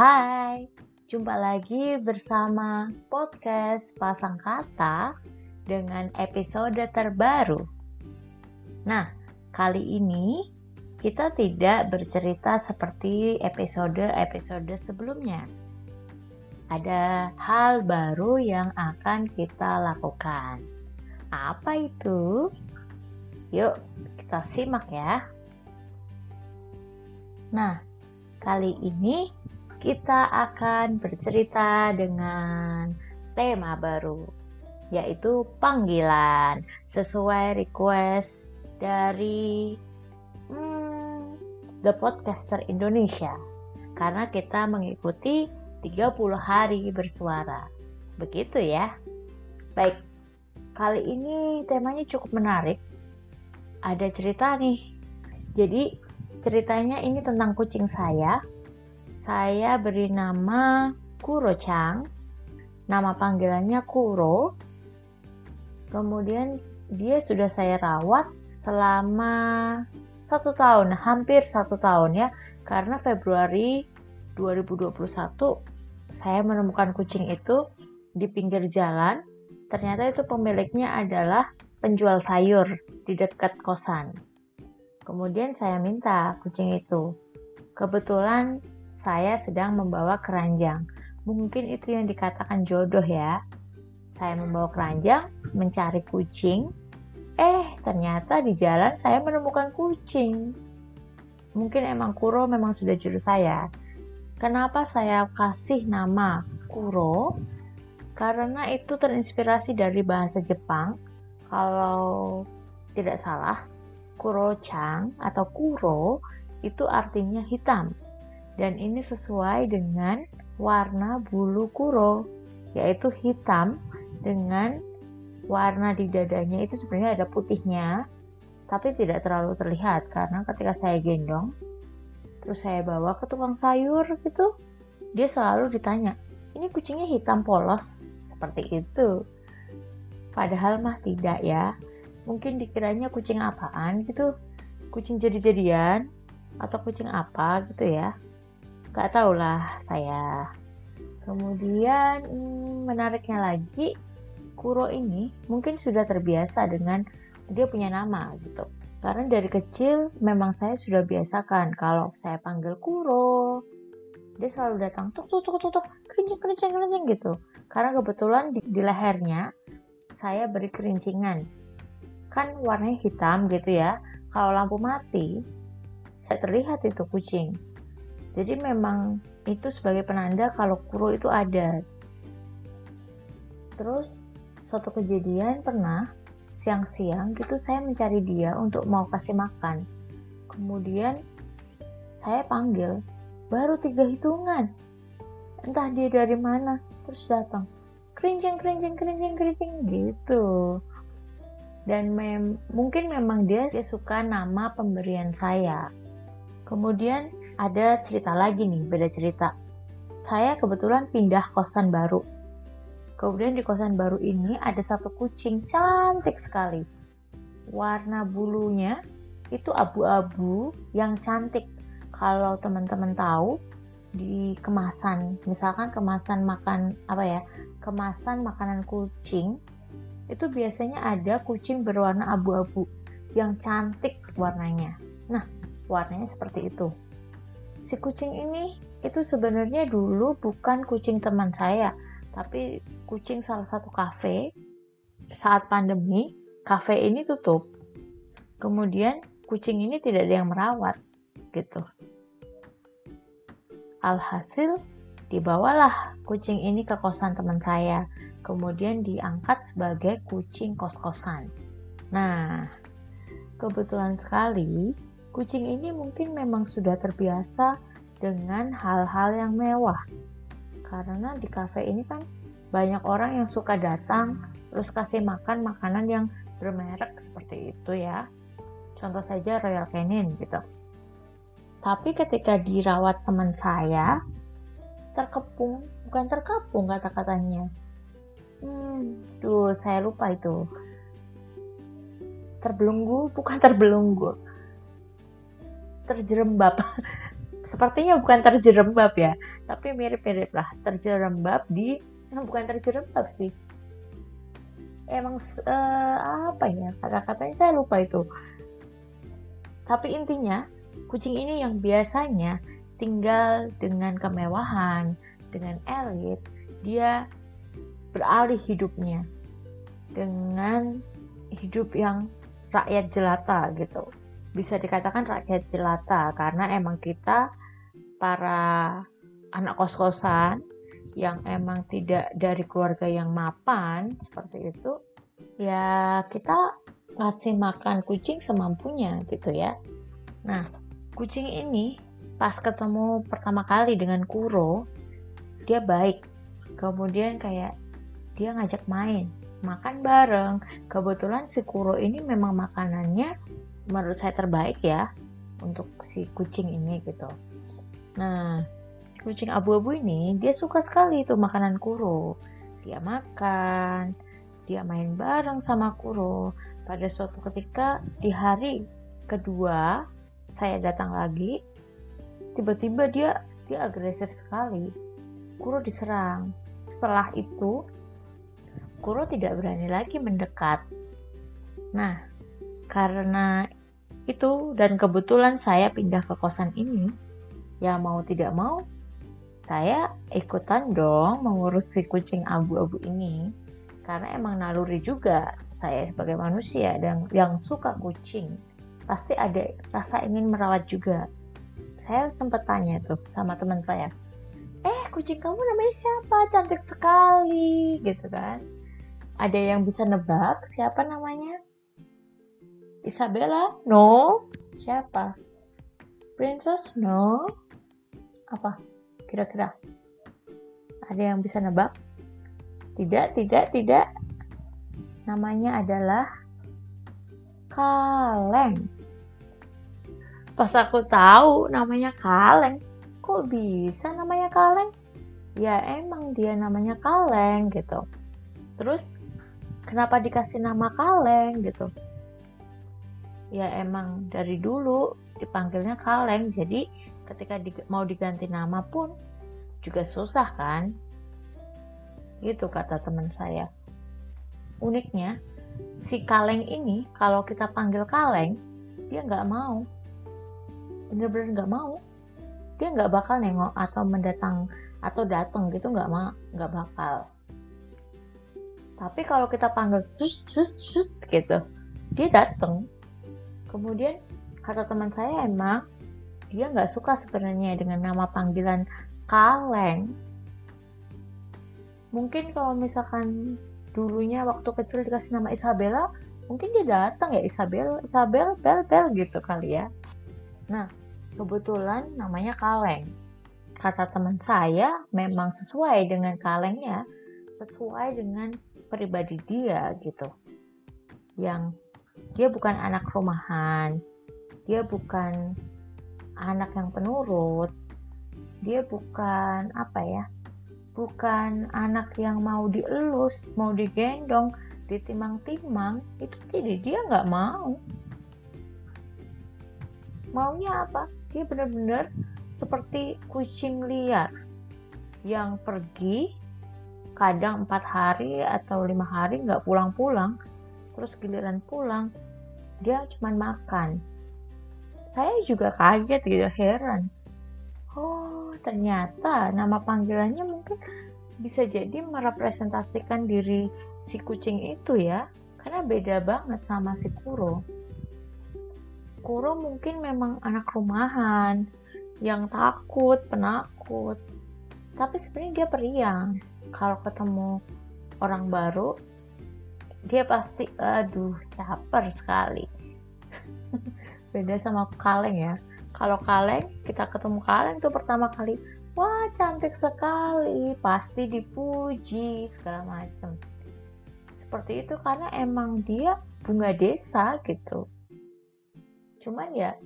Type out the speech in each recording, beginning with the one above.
Hai, jumpa lagi bersama podcast Pasang Kata dengan episode terbaru. Nah, kali ini kita tidak bercerita seperti episode-episode sebelumnya. Ada hal baru yang akan kita lakukan. Apa itu? Yuk, kita simak ya. Nah, kali ini kita akan bercerita dengan tema baru, yaitu panggilan sesuai request dari hmm, The Podcaster Indonesia. Karena kita mengikuti 30 hari bersuara. Begitu ya. Baik, kali ini temanya cukup menarik. Ada cerita nih. Jadi Ceritanya ini tentang kucing saya. Saya beri nama Kuro Chang. Nama panggilannya Kuro. Kemudian dia sudah saya rawat selama satu tahun, hampir satu tahun ya. Karena Februari 2021 saya menemukan kucing itu di pinggir jalan. Ternyata itu pemiliknya adalah penjual sayur di dekat kosan. Kemudian saya minta kucing itu. Kebetulan saya sedang membawa keranjang. Mungkin itu yang dikatakan jodoh ya. Saya membawa keranjang, mencari kucing. Eh, ternyata di jalan saya menemukan kucing. Mungkin emang Kuro memang sudah jodoh saya. Kenapa saya kasih nama Kuro? Karena itu terinspirasi dari bahasa Jepang. Kalau tidak salah, Kuro-chan atau Kuro itu artinya hitam. Dan ini sesuai dengan warna bulu Kuro, yaitu hitam dengan warna di dadanya itu sebenarnya ada putihnya, tapi tidak terlalu terlihat karena ketika saya gendong, terus saya bawa ke tukang sayur gitu, dia selalu ditanya, ini kucingnya hitam polos, seperti itu. Padahal mah tidak ya, mungkin dikiranya kucing apaan gitu? Kucing jadi-jadian atau kucing apa gitu ya gak tau lah saya. Kemudian hmm, menariknya lagi Kuro ini mungkin sudah terbiasa dengan dia punya nama gitu. Karena dari kecil memang saya sudah biasakan kalau saya panggil Kuro dia selalu datang tuk tuk tuk tuk tuk kerincing kerincing kerincing gitu. Karena kebetulan di, di lehernya saya beri kerincingan. Kan warnanya hitam gitu ya. Kalau lampu mati saya terlihat itu kucing jadi memang itu sebagai penanda kalau kuro itu ada. Terus suatu kejadian pernah siang-siang gitu saya mencari dia untuk mau kasih makan. Kemudian saya panggil baru tiga hitungan. Entah dia dari mana. Terus datang kerincing kerincing kerincing kerincing gitu. Dan mem mungkin memang dia, dia suka nama pemberian saya. Kemudian ada cerita lagi nih, beda cerita. Saya kebetulan pindah kosan baru. Kemudian di kosan baru ini ada satu kucing cantik sekali. Warna bulunya itu abu-abu yang cantik. Kalau teman-teman tahu di kemasan, misalkan kemasan makan apa ya? Kemasan makanan kucing itu biasanya ada kucing berwarna abu-abu yang cantik warnanya. Nah, warnanya seperti itu. Si kucing ini itu sebenarnya dulu bukan kucing teman saya, tapi kucing salah satu kafe. Saat pandemi, kafe ini tutup. Kemudian kucing ini tidak ada yang merawat, gitu. Alhasil, dibawalah kucing ini ke kosan teman saya kemudian diangkat sebagai kucing kos-kosan. Nah, kebetulan sekali kucing ini mungkin memang sudah terbiasa dengan hal-hal yang mewah. Karena di kafe ini kan banyak orang yang suka datang terus kasih makan makanan yang bermerek seperti itu ya. Contoh saja Royal Canin gitu. Tapi ketika dirawat teman saya, terkepung, bukan terkepung kata-katanya, Hmm, duh, saya lupa itu. Terbelunggu, bukan terbelunggu. Terjerembab. sepertinya bukan terjerembab ya tapi mirip-mirip lah. Terjerembab di bukan terjerembab sih. Emang uh, apa ya kata-katanya saya lupa itu. Tapi intinya kucing ini yang biasanya tinggal dengan kemewahan dengan elit dia beralih hidupnya dengan hidup yang rakyat jelata gitu bisa dikatakan rakyat jelata karena emang kita para anak kos-kosan yang emang tidak dari keluarga yang mapan seperti itu ya kita ngasih makan kucing semampunya gitu ya. Nah kucing ini pas ketemu pertama kali dengan Kuro dia baik. Kemudian kayak dia ngajak main makan bareng. Kebetulan si Kuro ini memang makanannya menurut saya terbaik ya untuk si kucing ini gitu. Nah kucing abu-abu ini dia suka sekali itu makanan kuro. Dia makan dia main bareng sama kuro. Pada suatu ketika di hari kedua saya datang lagi tiba-tiba dia dia agresif sekali. Kuro diserang. Setelah itu kuro tidak berani lagi mendekat. Nah karena itu. Dan kebetulan saya pindah ke kosan ini. Ya mau tidak mau saya ikutan dong mengurus si kucing abu-abu ini. Karena emang naluri juga saya sebagai manusia dan yang suka kucing pasti ada rasa ingin merawat juga. Saya sempat tanya tuh sama teman saya eh kucing kamu namanya siapa? Cantik sekali gitu kan. Ada yang bisa nebak siapa namanya Isabella no siapa Princess no apa Kira-kira ada yang bisa nebak? Tidak, tidak, tidak. Namanya adalah kaleng. Pas aku tahu namanya kaleng, kok bisa namanya kaleng? Ya emang dia namanya kaleng gitu. Terus kenapa dikasih nama kaleng gitu? Ya emang dari dulu dipanggilnya kaleng, jadi ketika di, mau diganti nama pun juga susah kan? Gitu kata teman saya. Uniknya si kaleng ini kalau kita panggil kaleng dia nggak mau. Bener-bener nggak mau. Dia nggak bakal nengok atau mendatang atau datang gitu nggak mau nggak bakal. Tapi kalau kita panggil sus sus sus gitu dia datang kemudian kata teman saya emang dia nggak suka sebenarnya dengan nama panggilan kaleng. Mungkin kalau misalkan dulunya waktu kecil dikasih nama Isabella mungkin dia datang ya Isabel Isabel bel bel gitu kali ya. Nah kebetulan namanya kaleng. Kata teman saya memang sesuai dengan kalengnya sesuai dengan pribadi dia gitu. Yang dia bukan anak rumahan. Dia bukan anak yang penurut. Dia bukan apa ya bukan anak yang mau dielus mau digendong ditimang-timang itu jadi dia nggak mau. Maunya apa? Dia benar-benar seperti kucing liar yang pergi kadang empat hari atau lima hari nggak pulang-pulang terus giliran pulang dia cuma makan. Saya juga kaget gitu heran. Oh ternyata nama panggilannya mungkin bisa jadi merepresentasikan diri si kucing itu ya karena beda banget sama si Kuro. Kuro mungkin memang anak rumahan yang takut penakut. Tapi sebenarnya dia periang. Kalau ketemu orang baru dia pasti aduh caper sekali. Beda sama kaleng ya. Kalau kaleng kita ketemu kaleng tuh pertama kali wah cantik sekali pasti dipuji segala macam seperti itu karena emang dia bunga desa gitu. Cuman ya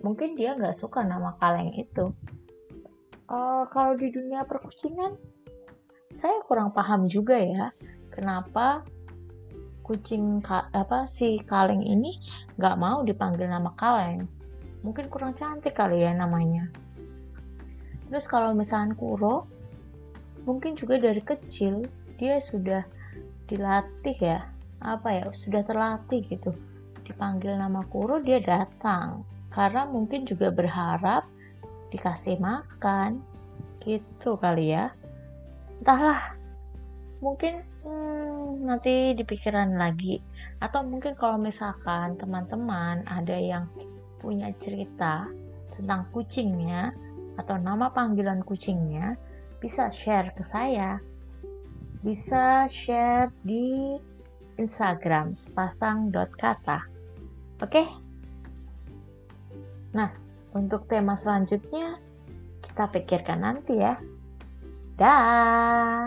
mungkin dia nggak suka nama kaleng itu. Uh, kalau di dunia perkucingan saya kurang paham juga ya kenapa kucing apa si kaleng ini nggak mau dipanggil nama kaleng. Mungkin kurang cantik kali ya namanya. Terus kalau misalnya Kuro mungkin juga dari kecil dia sudah dilatih ya apa ya sudah terlatih gitu. Dipanggil nama Kuro dia datang. Karena mungkin juga berharap dikasih makan gitu kali ya. Entahlah mungkin hmm, nanti dipikiran lagi. Atau mungkin kalau misalkan teman-teman ada yang punya cerita tentang kucingnya atau nama panggilan kucingnya bisa share ke saya. Bisa share di Instagram sepasang.kata oke? Okay? nah untuk tema selanjutnya kita pikirkan nanti ya. Dah